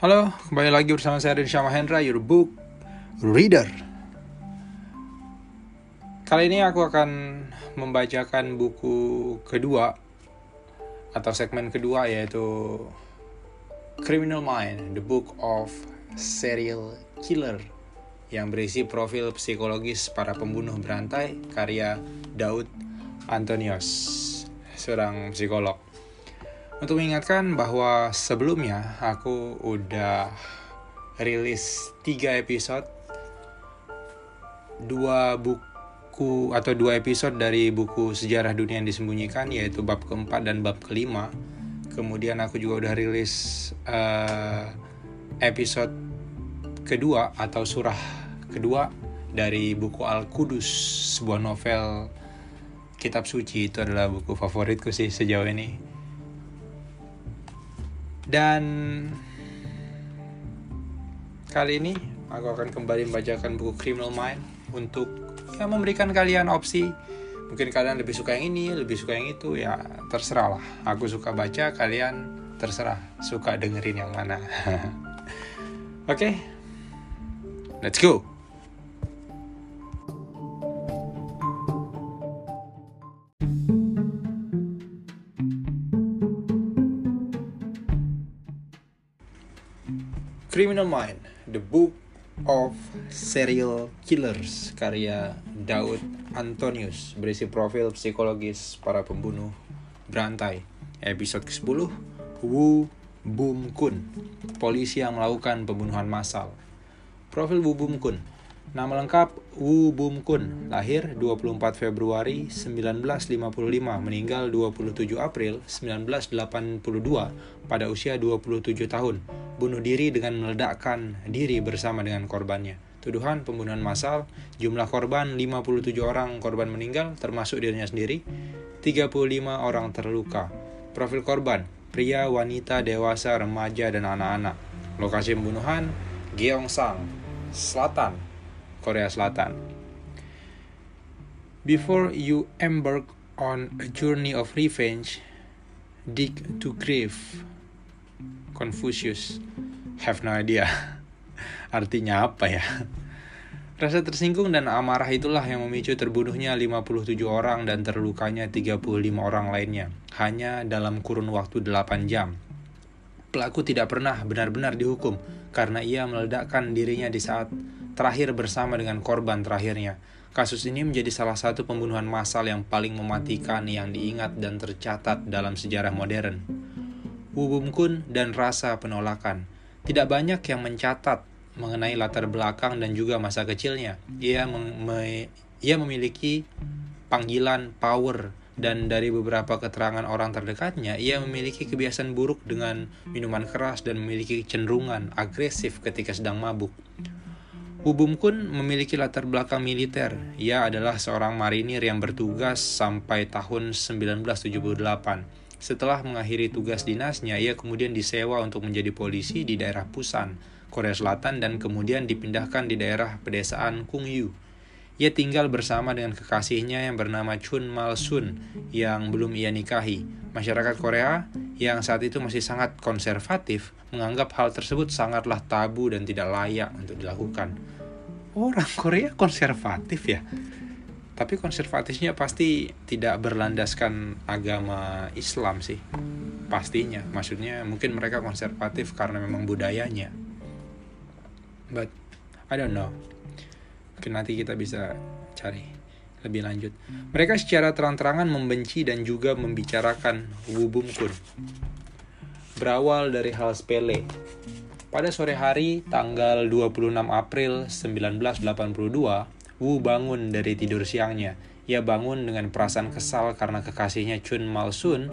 Halo, kembali lagi bersama saya Rinsya Mahendra, your book reader. Kali ini aku akan membacakan buku kedua atau segmen kedua yaitu Criminal Mind, The Book of Serial Killer yang berisi profil psikologis para pembunuh berantai karya Daud Antonios, seorang psikolog. Untuk mengingatkan bahwa sebelumnya aku udah rilis 3 episode dua buku atau dua episode dari buku Sejarah Dunia yang Disembunyikan yaitu bab keempat dan bab kelima. Kemudian aku juga udah rilis uh, episode kedua atau surah kedua dari buku Al-Qudus, sebuah novel kitab suci itu adalah buku favoritku sih sejauh ini dan kali ini aku akan kembali membacakan buku Criminal Mind untuk ya memberikan kalian opsi. Mungkin kalian lebih suka yang ini, lebih suka yang itu, ya terserah lah. Aku suka baca, kalian terserah suka dengerin yang mana. Oke, okay? let's go. Criminal Mind, The Book of Serial Killers karya Daud Antonius berisi profil psikologis para pembunuh berantai. Episode ke-10 Wu Bum Kun, polisi yang melakukan pembunuhan massal. Profil Wu Bum Kun Nama lengkap Wu Bum Kun, lahir 24 Februari 1955, meninggal 27 April 1982 pada usia 27 tahun. Bunuh diri dengan meledakkan diri bersama dengan korbannya. Tuduhan pembunuhan massal, jumlah korban 57 orang korban meninggal termasuk dirinya sendiri, 35 orang terluka. Profil korban, pria, wanita, dewasa, remaja, dan anak-anak. Lokasi pembunuhan, Gyeongsang, Selatan, Korea Selatan. Before you embark on a journey of revenge, dig to grave. Confucius. Have no idea. Artinya apa ya? Rasa tersinggung dan amarah itulah yang memicu terbunuhnya 57 orang dan terlukanya 35 orang lainnya, hanya dalam kurun waktu 8 jam. Pelaku tidak pernah benar-benar dihukum karena ia meledakkan dirinya di saat terakhir bersama dengan korban terakhirnya. Kasus ini menjadi salah satu pembunuhan massal yang paling mematikan yang diingat dan tercatat dalam sejarah modern. Wubum Kun dan rasa penolakan. Tidak banyak yang mencatat mengenai latar belakang dan juga masa kecilnya. Ia, me ia memiliki panggilan power dan dari beberapa keterangan orang terdekatnya, ia memiliki kebiasaan buruk dengan minuman keras dan memiliki kecenderungan agresif ketika sedang mabuk. Ubum Kun memiliki latar belakang militer. Ia adalah seorang marinir yang bertugas sampai tahun 1978. Setelah mengakhiri tugas dinasnya, ia kemudian disewa untuk menjadi polisi di daerah Pusan, Korea Selatan dan kemudian dipindahkan di daerah pedesaan Kungyu. Ia tinggal bersama dengan kekasihnya yang bernama Chun Mal Sun yang belum ia nikahi. Masyarakat Korea yang saat itu masih sangat konservatif menganggap hal tersebut sangatlah tabu dan tidak layak untuk dilakukan. Orang Korea konservatif ya. Tapi konservatifnya pasti tidak berlandaskan agama Islam sih. Pastinya. Maksudnya mungkin mereka konservatif karena memang budayanya. But I don't know. Nanti kita bisa cari lebih lanjut. Mereka secara terang-terangan membenci dan juga membicarakan Wubum Kun. Berawal dari hal sepele. Pada sore hari tanggal 26 April 1982, Wu bangun dari tidur siangnya. Ia bangun dengan perasaan kesal karena kekasihnya Chun Mal Sun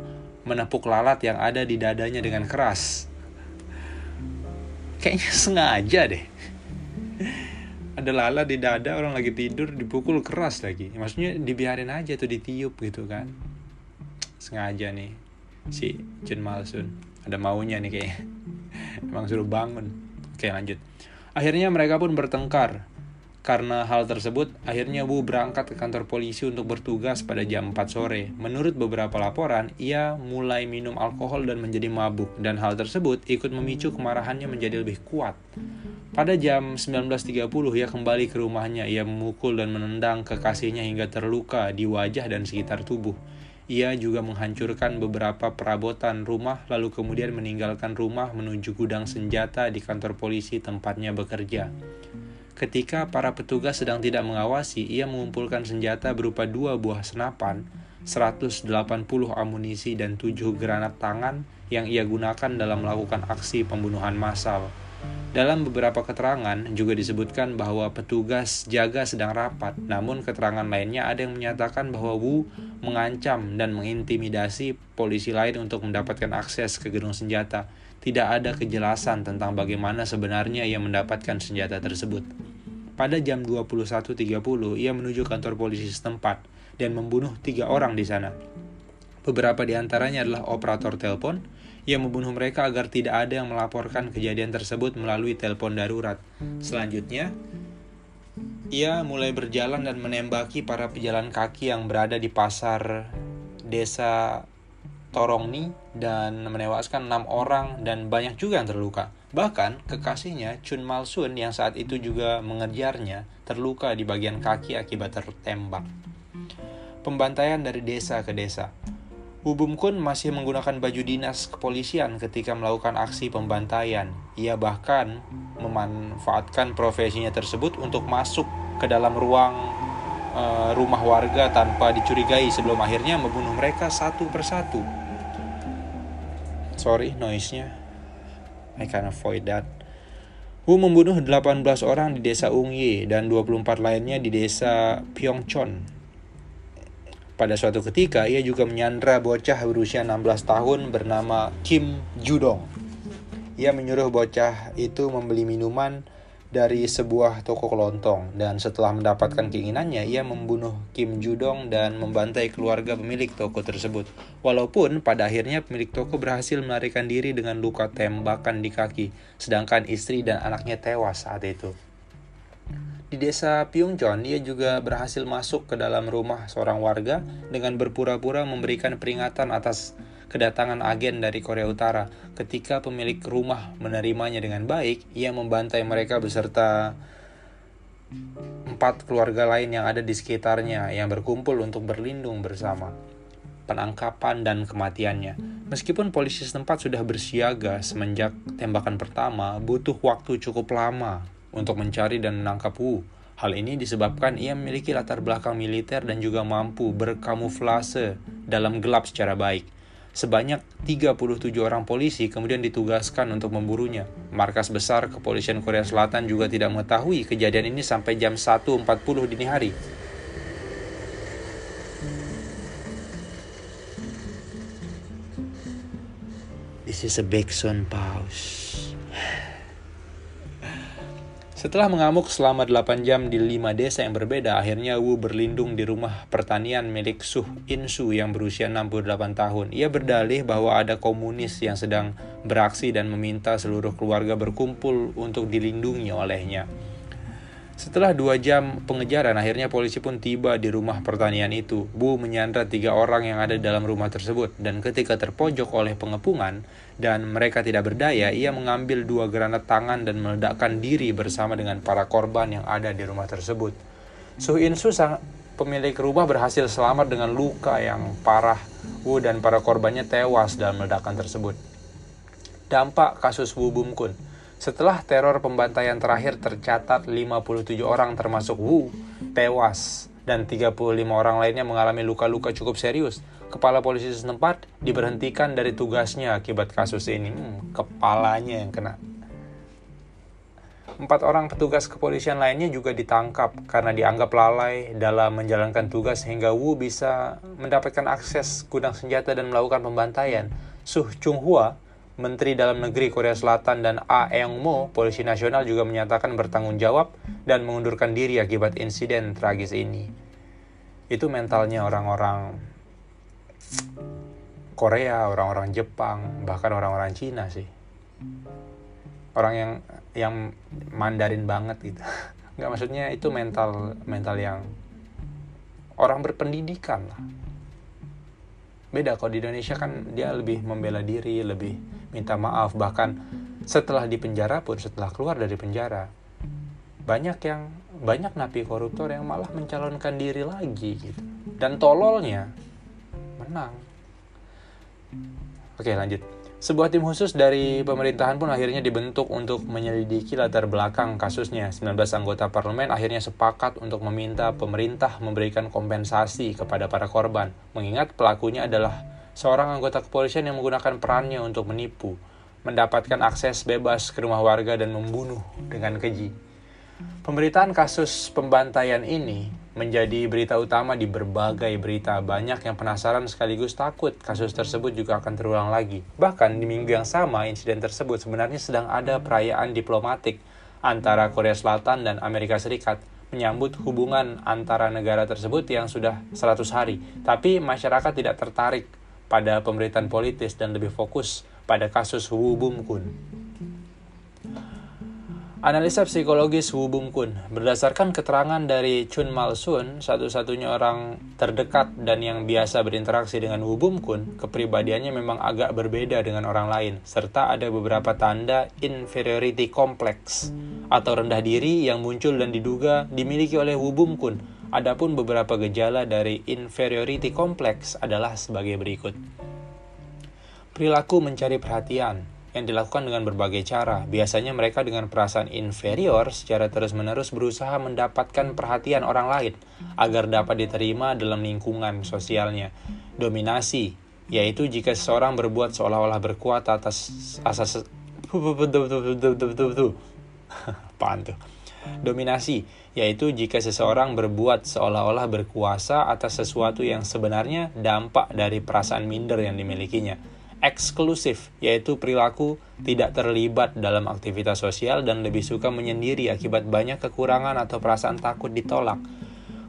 menepuk lalat yang ada di dadanya dengan keras. Kayaknya sengaja deh ada lala di dada orang lagi tidur dipukul keras lagi. Maksudnya dibiarin aja tuh ditiup gitu kan. Sengaja nih si Jun Malsun. Ada maunya nih kayaknya. Emang suruh bangun. Oke lanjut. Akhirnya mereka pun bertengkar Karena hal tersebut, akhirnya Wu berangkat ke kantor polisi untuk bertugas pada jam 4 sore. Menurut beberapa laporan, ia mulai minum alkohol dan menjadi mabuk, dan hal tersebut ikut memicu kemarahannya menjadi lebih kuat. Pada jam 19.30, ia kembali ke rumahnya. Ia memukul dan menendang kekasihnya hingga terluka di wajah dan sekitar tubuh. Ia juga menghancurkan beberapa perabotan rumah, lalu kemudian meninggalkan rumah menuju gudang senjata di kantor polisi tempatnya bekerja. Ketika para petugas sedang tidak mengawasi, ia mengumpulkan senjata berupa dua buah senapan, 180 amunisi, dan 7 granat tangan yang ia gunakan dalam melakukan aksi pembunuhan massal. Dalam beberapa keterangan juga disebutkan bahwa petugas jaga sedang rapat, namun keterangan lainnya ada yang menyatakan bahwa Wu mengancam dan mengintimidasi polisi lain untuk mendapatkan akses ke gedung senjata. Tidak ada kejelasan tentang bagaimana sebenarnya ia mendapatkan senjata tersebut. Pada jam 21.30, ia menuju kantor polisi setempat dan membunuh tiga orang di sana. Beberapa di antaranya adalah operator telepon, ia membunuh mereka agar tidak ada yang melaporkan kejadian tersebut melalui telepon darurat. Selanjutnya, ia mulai berjalan dan menembaki para pejalan kaki yang berada di pasar desa Torongni dan menewaskan enam orang dan banyak juga yang terluka. Bahkan, kekasihnya Chun Mal Sun yang saat itu juga mengejarnya terluka di bagian kaki akibat tertembak. Pembantaian dari desa ke desa. Wubum Kun masih menggunakan baju dinas kepolisian ketika melakukan aksi pembantaian. Ia bahkan memanfaatkan profesinya tersebut untuk masuk ke dalam ruang uh, rumah warga tanpa dicurigai sebelum akhirnya membunuh mereka satu persatu. Sorry noise-nya. I can avoid that. Wu membunuh 18 orang di desa Ungye dan 24 lainnya di desa Pyeongchon. Pada suatu ketika, ia juga menyandra bocah berusia 16 tahun bernama Kim Judong. Ia menyuruh bocah itu membeli minuman dari sebuah toko kelontong dan setelah mendapatkan keinginannya ia membunuh Kim Judong dan membantai keluarga pemilik toko tersebut. Walaupun pada akhirnya pemilik toko berhasil melarikan diri dengan luka tembakan di kaki, sedangkan istri dan anaknya tewas saat itu. Di desa Pyongchon, ia juga berhasil masuk ke dalam rumah seorang warga dengan berpura-pura memberikan peringatan atas kedatangan agen dari Korea Utara. Ketika pemilik rumah menerimanya dengan baik, ia membantai mereka beserta empat keluarga lain yang ada di sekitarnya yang berkumpul untuk berlindung bersama penangkapan dan kematiannya. Meskipun polisi setempat sudah bersiaga semenjak tembakan pertama, butuh waktu cukup lama untuk mencari dan menangkap Wu. Hal ini disebabkan ia memiliki latar belakang militer dan juga mampu berkamuflase dalam gelap secara baik. Sebanyak 37 orang polisi kemudian ditugaskan untuk memburunya. Markas besar kepolisian Korea Selatan juga tidak mengetahui kejadian ini sampai jam 1.40 dini hari. This is a big sun pause. Setelah mengamuk selama 8 jam di 5 desa yang berbeda, akhirnya Wu berlindung di rumah pertanian milik Suh Insu yang berusia 68 tahun. Ia berdalih bahwa ada komunis yang sedang beraksi dan meminta seluruh keluarga berkumpul untuk dilindungi olehnya. Setelah dua jam pengejaran, akhirnya polisi pun tiba di rumah pertanian itu. Bu menyandra tiga orang yang ada dalam rumah tersebut, dan ketika terpojok oleh pengepungan dan mereka tidak berdaya, ia mengambil dua granat tangan dan meledakkan diri bersama dengan para korban yang ada di rumah tersebut. Su sang pemilik rumah berhasil selamat dengan luka yang parah. Wu dan para korbannya tewas dalam ledakan tersebut. Dampak kasus Wu Bum Kun setelah teror pembantaian terakhir tercatat 57 orang termasuk Wu tewas dan 35 orang lainnya mengalami luka-luka cukup serius. Kepala polisi setempat diberhentikan dari tugasnya akibat kasus ini. Hmm, kepalanya yang kena. Empat orang petugas kepolisian lainnya juga ditangkap karena dianggap lalai dalam menjalankan tugas sehingga Wu bisa mendapatkan akses gudang senjata dan melakukan pembantaian. Suh Chung Hua Menteri Dalam Negeri Korea Selatan dan A Eong Mo, polisi nasional juga menyatakan bertanggung jawab dan mengundurkan diri akibat insiden tragis ini. Itu mentalnya orang-orang Korea, orang-orang Jepang, bahkan orang-orang Cina sih. Orang yang yang Mandarin banget gitu. nggak maksudnya itu mental mental yang orang berpendidikan lah beda kalau di Indonesia kan dia lebih membela diri lebih minta maaf. Bahkan setelah di penjara pun setelah keluar dari penjara banyak yang banyak napi koruptor yang malah mencalonkan diri lagi gitu. Dan tololnya menang. Oke lanjut sebuah tim khusus dari pemerintahan pun akhirnya dibentuk untuk menyelidiki latar belakang kasusnya. 19 anggota parlemen akhirnya sepakat untuk meminta pemerintah memberikan kompensasi kepada para korban, mengingat pelakunya adalah seorang anggota kepolisian yang menggunakan perannya untuk menipu, mendapatkan akses bebas ke rumah warga dan membunuh dengan keji. Pemberitaan kasus pembantaian ini menjadi berita utama di berbagai berita. Banyak yang penasaran sekaligus takut kasus tersebut juga akan terulang lagi. Bahkan di minggu yang sama, insiden tersebut sebenarnya sedang ada perayaan diplomatik antara Korea Selatan dan Amerika Serikat menyambut hubungan antara negara tersebut yang sudah 100 hari. Tapi masyarakat tidak tertarik pada pemberitaan politis dan lebih fokus pada kasus Wu Bum. Analisa psikologis Wu Bum Kun berdasarkan keterangan dari Chun Mal Sun, satu-satunya orang terdekat dan yang biasa berinteraksi dengan Wu Bum Kun, kepribadiannya memang agak berbeda dengan orang lain, serta ada beberapa tanda inferiority complex atau rendah diri yang muncul dan diduga dimiliki oleh Wu Bum Kun. Adapun beberapa gejala dari inferiority complex adalah sebagai berikut. Perilaku mencari perhatian, yang dilakukan dengan berbagai cara. Biasanya mereka dengan perasaan inferior secara terus-menerus berusaha mendapatkan perhatian orang lain agar dapat diterima dalam lingkungan sosialnya. Dominasi, yaitu jika seseorang berbuat seolah-olah berkuat atas asas apaan tuh? Dominasi, yaitu jika seseorang berbuat seolah-olah berkuasa atas sesuatu yang sebenarnya dampak dari perasaan minder yang dimilikinya eksklusif, yaitu perilaku tidak terlibat dalam aktivitas sosial dan lebih suka menyendiri akibat banyak kekurangan atau perasaan takut ditolak.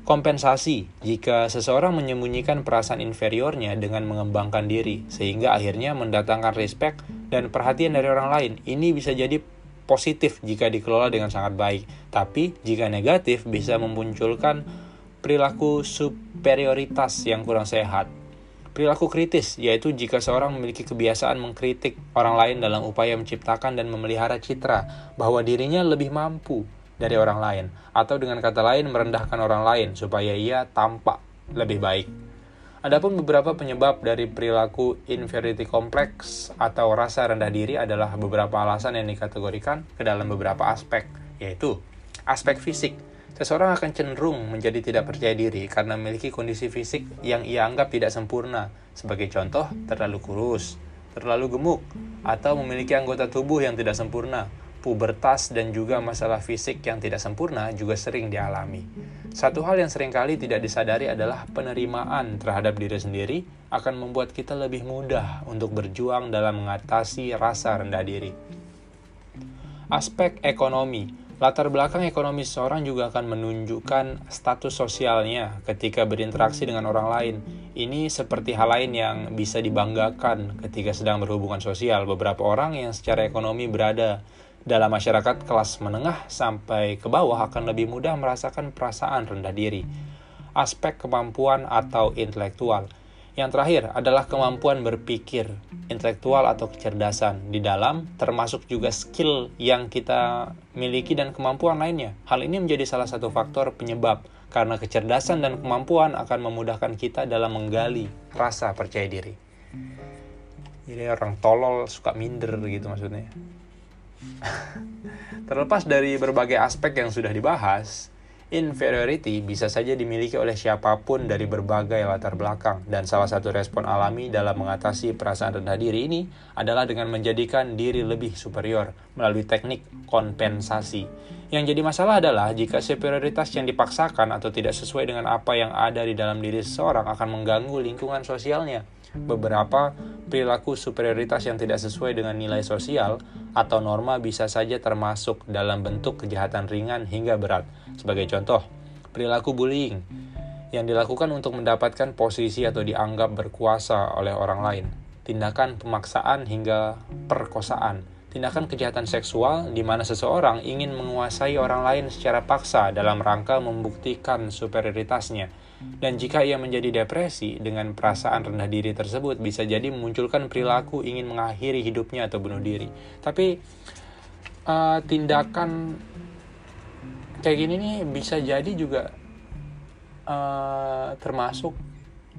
Kompensasi jika seseorang menyembunyikan perasaan inferiornya dengan mengembangkan diri, sehingga akhirnya mendatangkan respect dan perhatian dari orang lain. Ini bisa jadi positif jika dikelola dengan sangat baik, tapi jika negatif bisa memunculkan perilaku superioritas yang kurang sehat Perilaku kritis, yaitu jika seorang memiliki kebiasaan mengkritik orang lain dalam upaya menciptakan dan memelihara citra bahwa dirinya lebih mampu dari orang lain, atau dengan kata lain merendahkan orang lain supaya ia tampak lebih baik. Adapun beberapa penyebab dari perilaku inferiority complex atau rasa rendah diri adalah beberapa alasan yang dikategorikan ke dalam beberapa aspek, yaitu aspek fisik, Seseorang akan cenderung menjadi tidak percaya diri karena memiliki kondisi fisik yang ia anggap tidak sempurna. Sebagai contoh, terlalu kurus, terlalu gemuk, atau memiliki anggota tubuh yang tidak sempurna. Pubertas dan juga masalah fisik yang tidak sempurna juga sering dialami. Satu hal yang sering kali tidak disadari adalah penerimaan terhadap diri sendiri akan membuat kita lebih mudah untuk berjuang dalam mengatasi rasa rendah diri. Aspek ekonomi Latar belakang ekonomi seseorang juga akan menunjukkan status sosialnya ketika berinteraksi dengan orang lain. Ini seperti hal lain yang bisa dibanggakan ketika sedang berhubungan sosial. Beberapa orang yang secara ekonomi berada dalam masyarakat kelas menengah sampai ke bawah akan lebih mudah merasakan perasaan rendah diri. Aspek kemampuan atau intelektual yang terakhir adalah kemampuan berpikir, intelektual atau kecerdasan di dalam, termasuk juga skill yang kita miliki dan kemampuan lainnya. Hal ini menjadi salah satu faktor penyebab karena kecerdasan dan kemampuan akan memudahkan kita dalam menggali rasa percaya diri. Jadi orang tolol suka minder gitu maksudnya. Terlepas dari berbagai aspek yang sudah dibahas, Inferiority bisa saja dimiliki oleh siapa pun dari berbagai latar belakang, dan salah satu respon alami dalam mengatasi perasaan rendah diri ini adalah dengan menjadikan diri lebih superior melalui teknik kompensasi. Yang jadi masalah adalah jika superioritas yang dipaksakan atau tidak sesuai dengan apa yang ada di dalam diri seseorang akan mengganggu lingkungan sosialnya. Beberapa perilaku superioritas yang tidak sesuai dengan nilai sosial atau norma bisa saja termasuk dalam bentuk kejahatan ringan hingga berat. Sebagai contoh, perilaku bullying yang dilakukan untuk mendapatkan posisi atau dianggap berkuasa oleh orang lain, tindakan pemaksaan hingga perkosaan, tindakan kejahatan seksual di mana seseorang ingin menguasai orang lain secara paksa dalam rangka membuktikan superioritasnya. Dan jika ia menjadi depresi dengan perasaan rendah diri tersebut bisa jadi memunculkan perilaku ingin mengakhiri hidupnya atau bunuh diri. Tapi uh, tindakan kayak gini nih bisa jadi juga uh, termasuk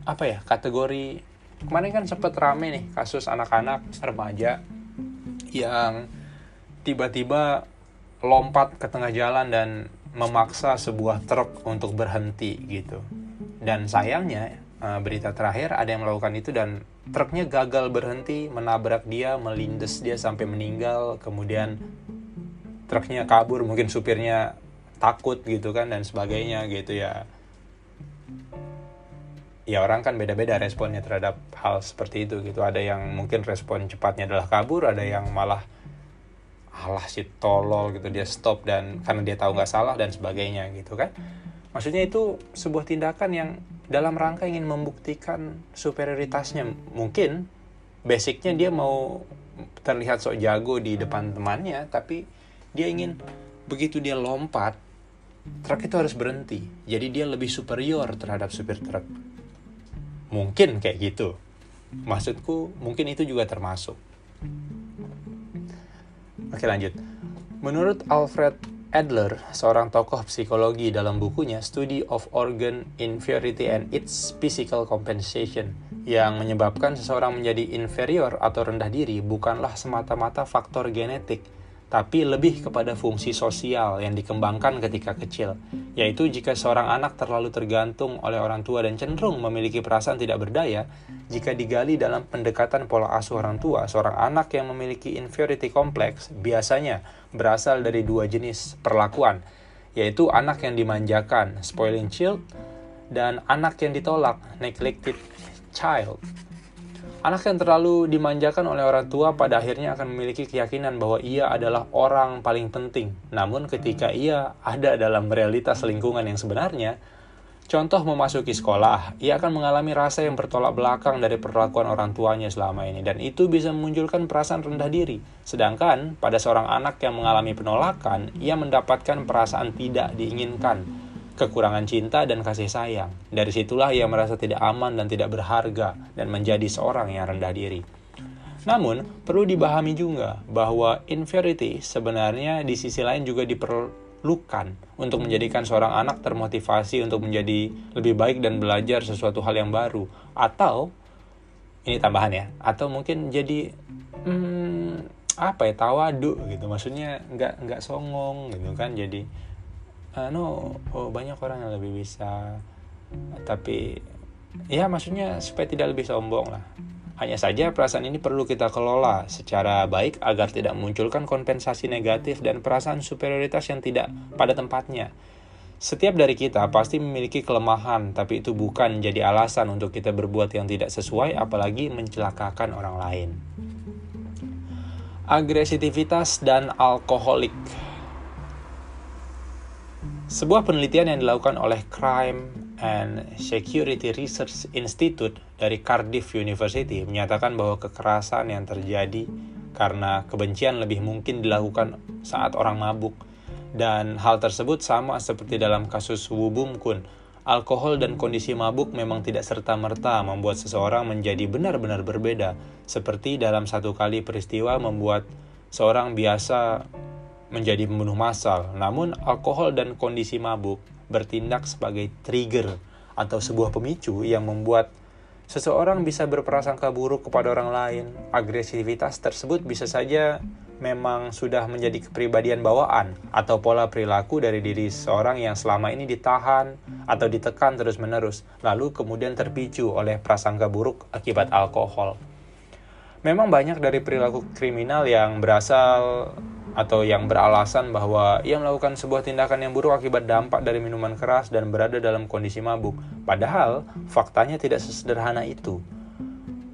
apa ya kategori kemarin kan sempat rame nih kasus anak-anak remaja yang tiba-tiba lompat ke tengah jalan dan memaksa sebuah truk untuk berhenti gitu. Dan sayangnya eh, berita terakhir ada yang melakukan itu dan truknya gagal berhenti, menabrak dia, melindes dia sampai meninggal, kemudian truknya kabur, mungkin supirnya takut gitu kan dan sebagainya gitu ya. Ya orang kan beda-beda responnya terhadap hal seperti itu gitu. Ada yang mungkin respon cepatnya adalah kabur, ada yang malah alah si tolol gitu dia stop dan karena dia tahu nggak salah dan sebagainya gitu kan maksudnya itu sebuah tindakan yang dalam rangka ingin membuktikan superioritasnya. Mungkin basicnya dia mau terlihat sok jago di depan temannya tapi dia ingin begitu dia lompat truk itu harus berhenti. Jadi dia lebih superior terhadap supir truk. Mungkin kayak gitu. Maksudku mungkin itu juga termasuk. Oke lanjut. Menurut Alfred Adler, seorang tokoh psikologi dalam bukunya Study of Organ Inferiority and Its Physical Compensation, yang menyebabkan seseorang menjadi inferior atau rendah diri bukanlah semata-mata faktor genetik, tapi lebih kepada fungsi sosial yang dikembangkan ketika kecil, yaitu jika seorang anak terlalu tergantung oleh orang tua dan cenderung memiliki perasaan tidak berdaya, jika digali dalam pendekatan pola asuh orang tua, seorang anak yang memiliki inferiority complex biasanya berasal dari dua jenis perlakuan, yaitu anak yang dimanjakan, spoiling child, dan anak yang ditolak, neglected child. Anak yang terlalu dimanjakan oleh orang tua pada akhirnya akan memiliki keyakinan bahwa ia adalah orang paling penting. Namun ketika ia ada dalam realitas lingkungan yang sebenarnya, contoh memasuki sekolah, ia akan mengalami rasa yang bertolak belakang dari perlakuan orang tuanya selama ini dan itu bisa memunculkan perasaan rendah diri. Sedangkan pada seorang anak yang mengalami penolakan, ia mendapatkan perasaan tidak diinginkan kekurangan cinta dan kasih sayang. Dari situlah ia merasa tidak aman dan tidak berharga dan menjadi seorang yang rendah diri. Namun, perlu dipahami juga bahwa inferiority sebenarnya di sisi lain juga diperlukan untuk menjadikan seorang anak termotivasi untuk menjadi lebih baik dan belajar sesuatu hal yang baru. Atau, ini tambahan ya, atau mungkin jadi hmm, apa ya tawadu gitu. Maksudnya nggak nggak songong gitu kan. Jadi anu oh, banyak orang yang lebih bisa. Tapi ya maksudnya supaya tidak lebih sombong lah hanya saja perasaan ini perlu kita kelola secara baik agar tidak memunculkan kompensasi negatif dan perasaan superioritas yang tidak pada tempatnya. Setiap dari kita pasti memiliki kelemahan, tapi itu bukan jadi alasan untuk kita berbuat yang tidak sesuai, apalagi mencelakakan orang lain. Agresivitas dan alkoholik sebuah penelitian yang dilakukan oleh Crime and Security Research Institute dari Cardiff University menyatakan bahwa kekerasan yang terjadi karena kebencian lebih mungkin dilakukan saat orang mabuk dan hal tersebut sama seperti dalam kasus Wu Bum Kun. Alkohol dan kondisi mabuk memang tidak serta-merta membuat seseorang menjadi benar-benar berbeda, seperti dalam satu kali peristiwa membuat seorang biasa menjadi pembunuh massal. Namun, alkohol dan kondisi mabuk bertindak sebagai trigger atau sebuah pemicu yang membuat seseorang bisa berprasangka buruk kepada orang lain. Agresivitas tersebut bisa saja memang sudah menjadi kepribadian bawaan atau pola perilaku dari diri seorang yang selama ini ditahan atau ditekan terus-menerus, lalu kemudian terpicu oleh prasangka buruk akibat alkohol. Memang banyak dari perilaku kriminal yang berasal atau yang beralasan bahwa ia melakukan sebuah tindakan yang buruk akibat dampak dari minuman keras dan berada dalam kondisi mabuk. Padahal, faktanya tidak sesederhana itu.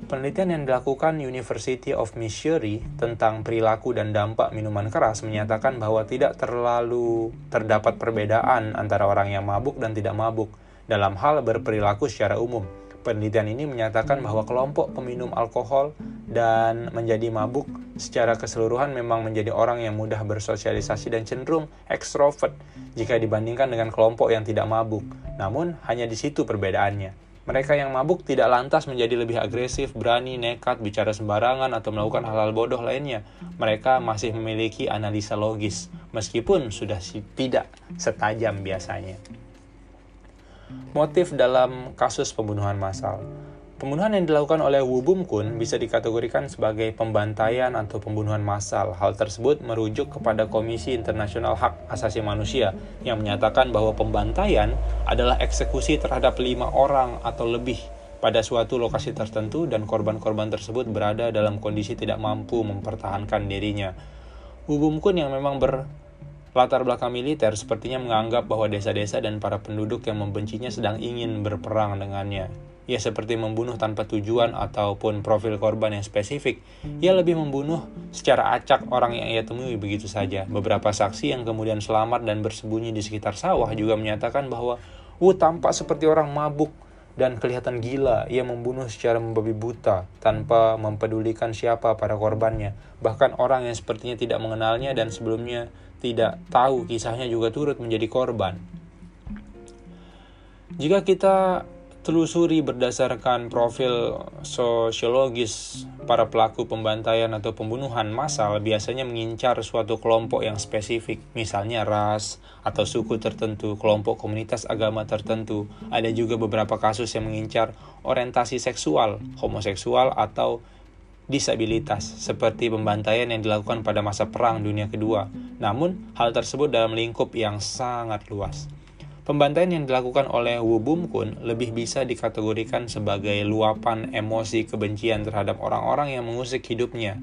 Penelitian yang dilakukan University of Missouri tentang perilaku dan dampak minuman keras menyatakan bahwa tidak terlalu terdapat perbedaan antara orang yang mabuk dan tidak mabuk dalam hal berperilaku secara umum. Penelitian ini menyatakan bahwa kelompok peminum alkohol dan menjadi mabuk secara keseluruhan memang menjadi orang yang mudah bersosialisasi dan cenderung ekstrovert jika dibandingkan dengan kelompok yang tidak mabuk. Namun, hanya di situ perbedaannya. Mereka yang mabuk tidak lantas menjadi lebih agresif, berani, nekat, bicara sembarangan, atau melakukan hal-hal bodoh lainnya. Mereka masih memiliki analisa logis, meskipun sudah tidak setajam biasanya. Motif dalam kasus pembunuhan massal Pembunuhan yang dilakukan oleh Wu Bum bisa dikategorikan sebagai pembantaian atau pembunuhan massal. Hal tersebut merujuk kepada Komisi Internasional Hak Asasi Manusia yang menyatakan bahwa pembantaian adalah eksekusi terhadap lima orang atau lebih pada suatu lokasi tertentu dan korban-korban tersebut berada dalam kondisi tidak mampu mempertahankan dirinya. Wu Bum yang memang ber latar belakang militer sepertinya menganggap bahwa desa-desa dan para penduduk yang membencinya sedang ingin berperang dengannya. Ia seperti membunuh tanpa tujuan ataupun profil korban yang spesifik. Ia lebih membunuh secara acak orang yang ia temui begitu saja. Beberapa saksi yang kemudian selamat dan bersembunyi di sekitar sawah juga menyatakan bahwa Wu tampak seperti orang mabuk dan kelihatan gila. Ia membunuh secara membabi buta tanpa mempedulikan siapa para korbannya. Bahkan orang yang sepertinya tidak mengenalnya dan sebelumnya tidak tahu kisahnya juga turut menjadi korban. Jika kita telusuri berdasarkan profil sosiologis para pelaku pembantaian atau pembunuhan massal biasanya mengincar suatu kelompok yang spesifik, misalnya ras atau suku tertentu, kelompok komunitas agama tertentu. Ada juga beberapa kasus yang mengincar orientasi seksual, homoseksual atau disabilitas, seperti pembantaian yang dilakukan pada masa Perang Dunia Kedua. Namun, hal tersebut dalam lingkup yang sangat luas. Pembantaian yang dilakukan oleh Wu Bum Kun lebih bisa dikategorikan sebagai luapan emosi kebencian terhadap orang-orang yang mengusik hidupnya.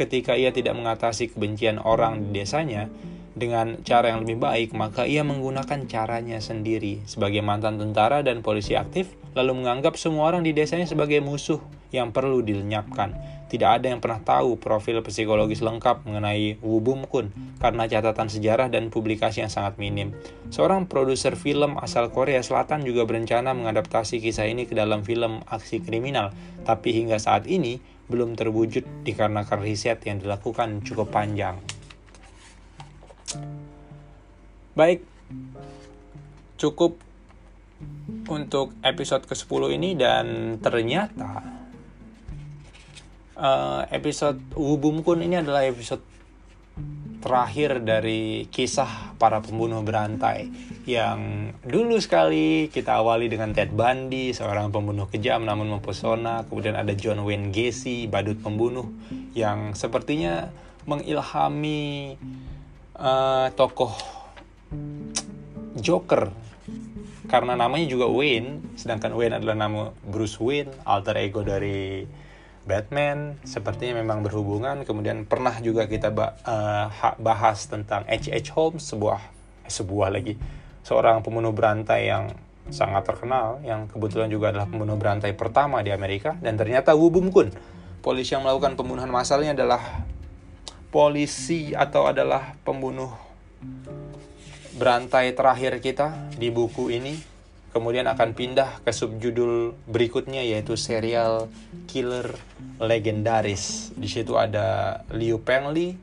Ketika ia tidak mengatasi kebencian orang di desanya dengan cara yang lebih baik, maka ia menggunakan caranya sendiri sebagai mantan tentara dan polisi aktif, lalu menganggap semua orang di desanya sebagai musuh yang perlu dilenyapkan. Tidak ada yang pernah tahu profil psikologis lengkap mengenai Wu Bum Kun karena catatan sejarah dan publikasi yang sangat minim. Seorang produser film asal Korea Selatan juga berencana mengadaptasi kisah ini ke dalam film aksi kriminal, tapi hingga saat ini belum terwujud dikarenakan riset yang dilakukan cukup panjang. Baik, cukup untuk episode ke-10 ini dan ternyata uh, episode Wubum Kun ini adalah episode terakhir dari kisah para pembunuh berantai yang dulu sekali kita awali dengan Ted Bundy, seorang pembunuh kejam namun mempesona, kemudian ada John Wayne Gacy, badut pembunuh yang sepertinya mengilhami uh, tokoh Joker. Karena namanya juga Wayne, sedangkan Wayne adalah nama Bruce Wayne, alter ego dari Batman sepertinya memang berhubungan. Kemudian pernah juga kita uh, bahas tentang H.H. Holmes sebuah eh, sebuah lagi seorang pembunuh berantai yang sangat terkenal yang kebetulan juga adalah pembunuh berantai pertama di Amerika. Dan ternyata Wu polisi yang melakukan pembunuhan massalnya adalah polisi atau adalah pembunuh berantai terakhir kita di buku ini kemudian akan pindah ke subjudul berikutnya yaitu serial killer legendaris. Di situ ada Liu Pengli,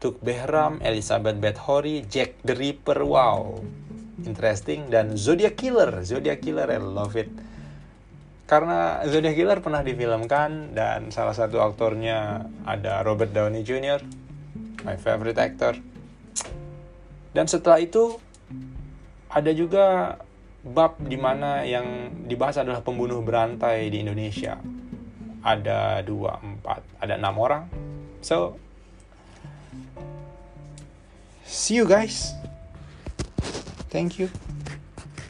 Tuk Behram, Elizabeth Bathory, Jack the Ripper. Wow, interesting dan Zodiac Killer. Zodiac Killer, I love it. Karena Zodiac Killer pernah difilmkan dan salah satu aktornya ada Robert Downey Jr., my favorite actor. Dan setelah itu ada juga bab di mana yang dibahas adalah pembunuh berantai di Indonesia. Ada dua, empat, ada enam orang. So, see you guys. Thank you.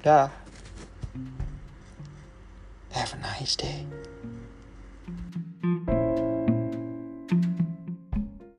Dah. Have a nice day.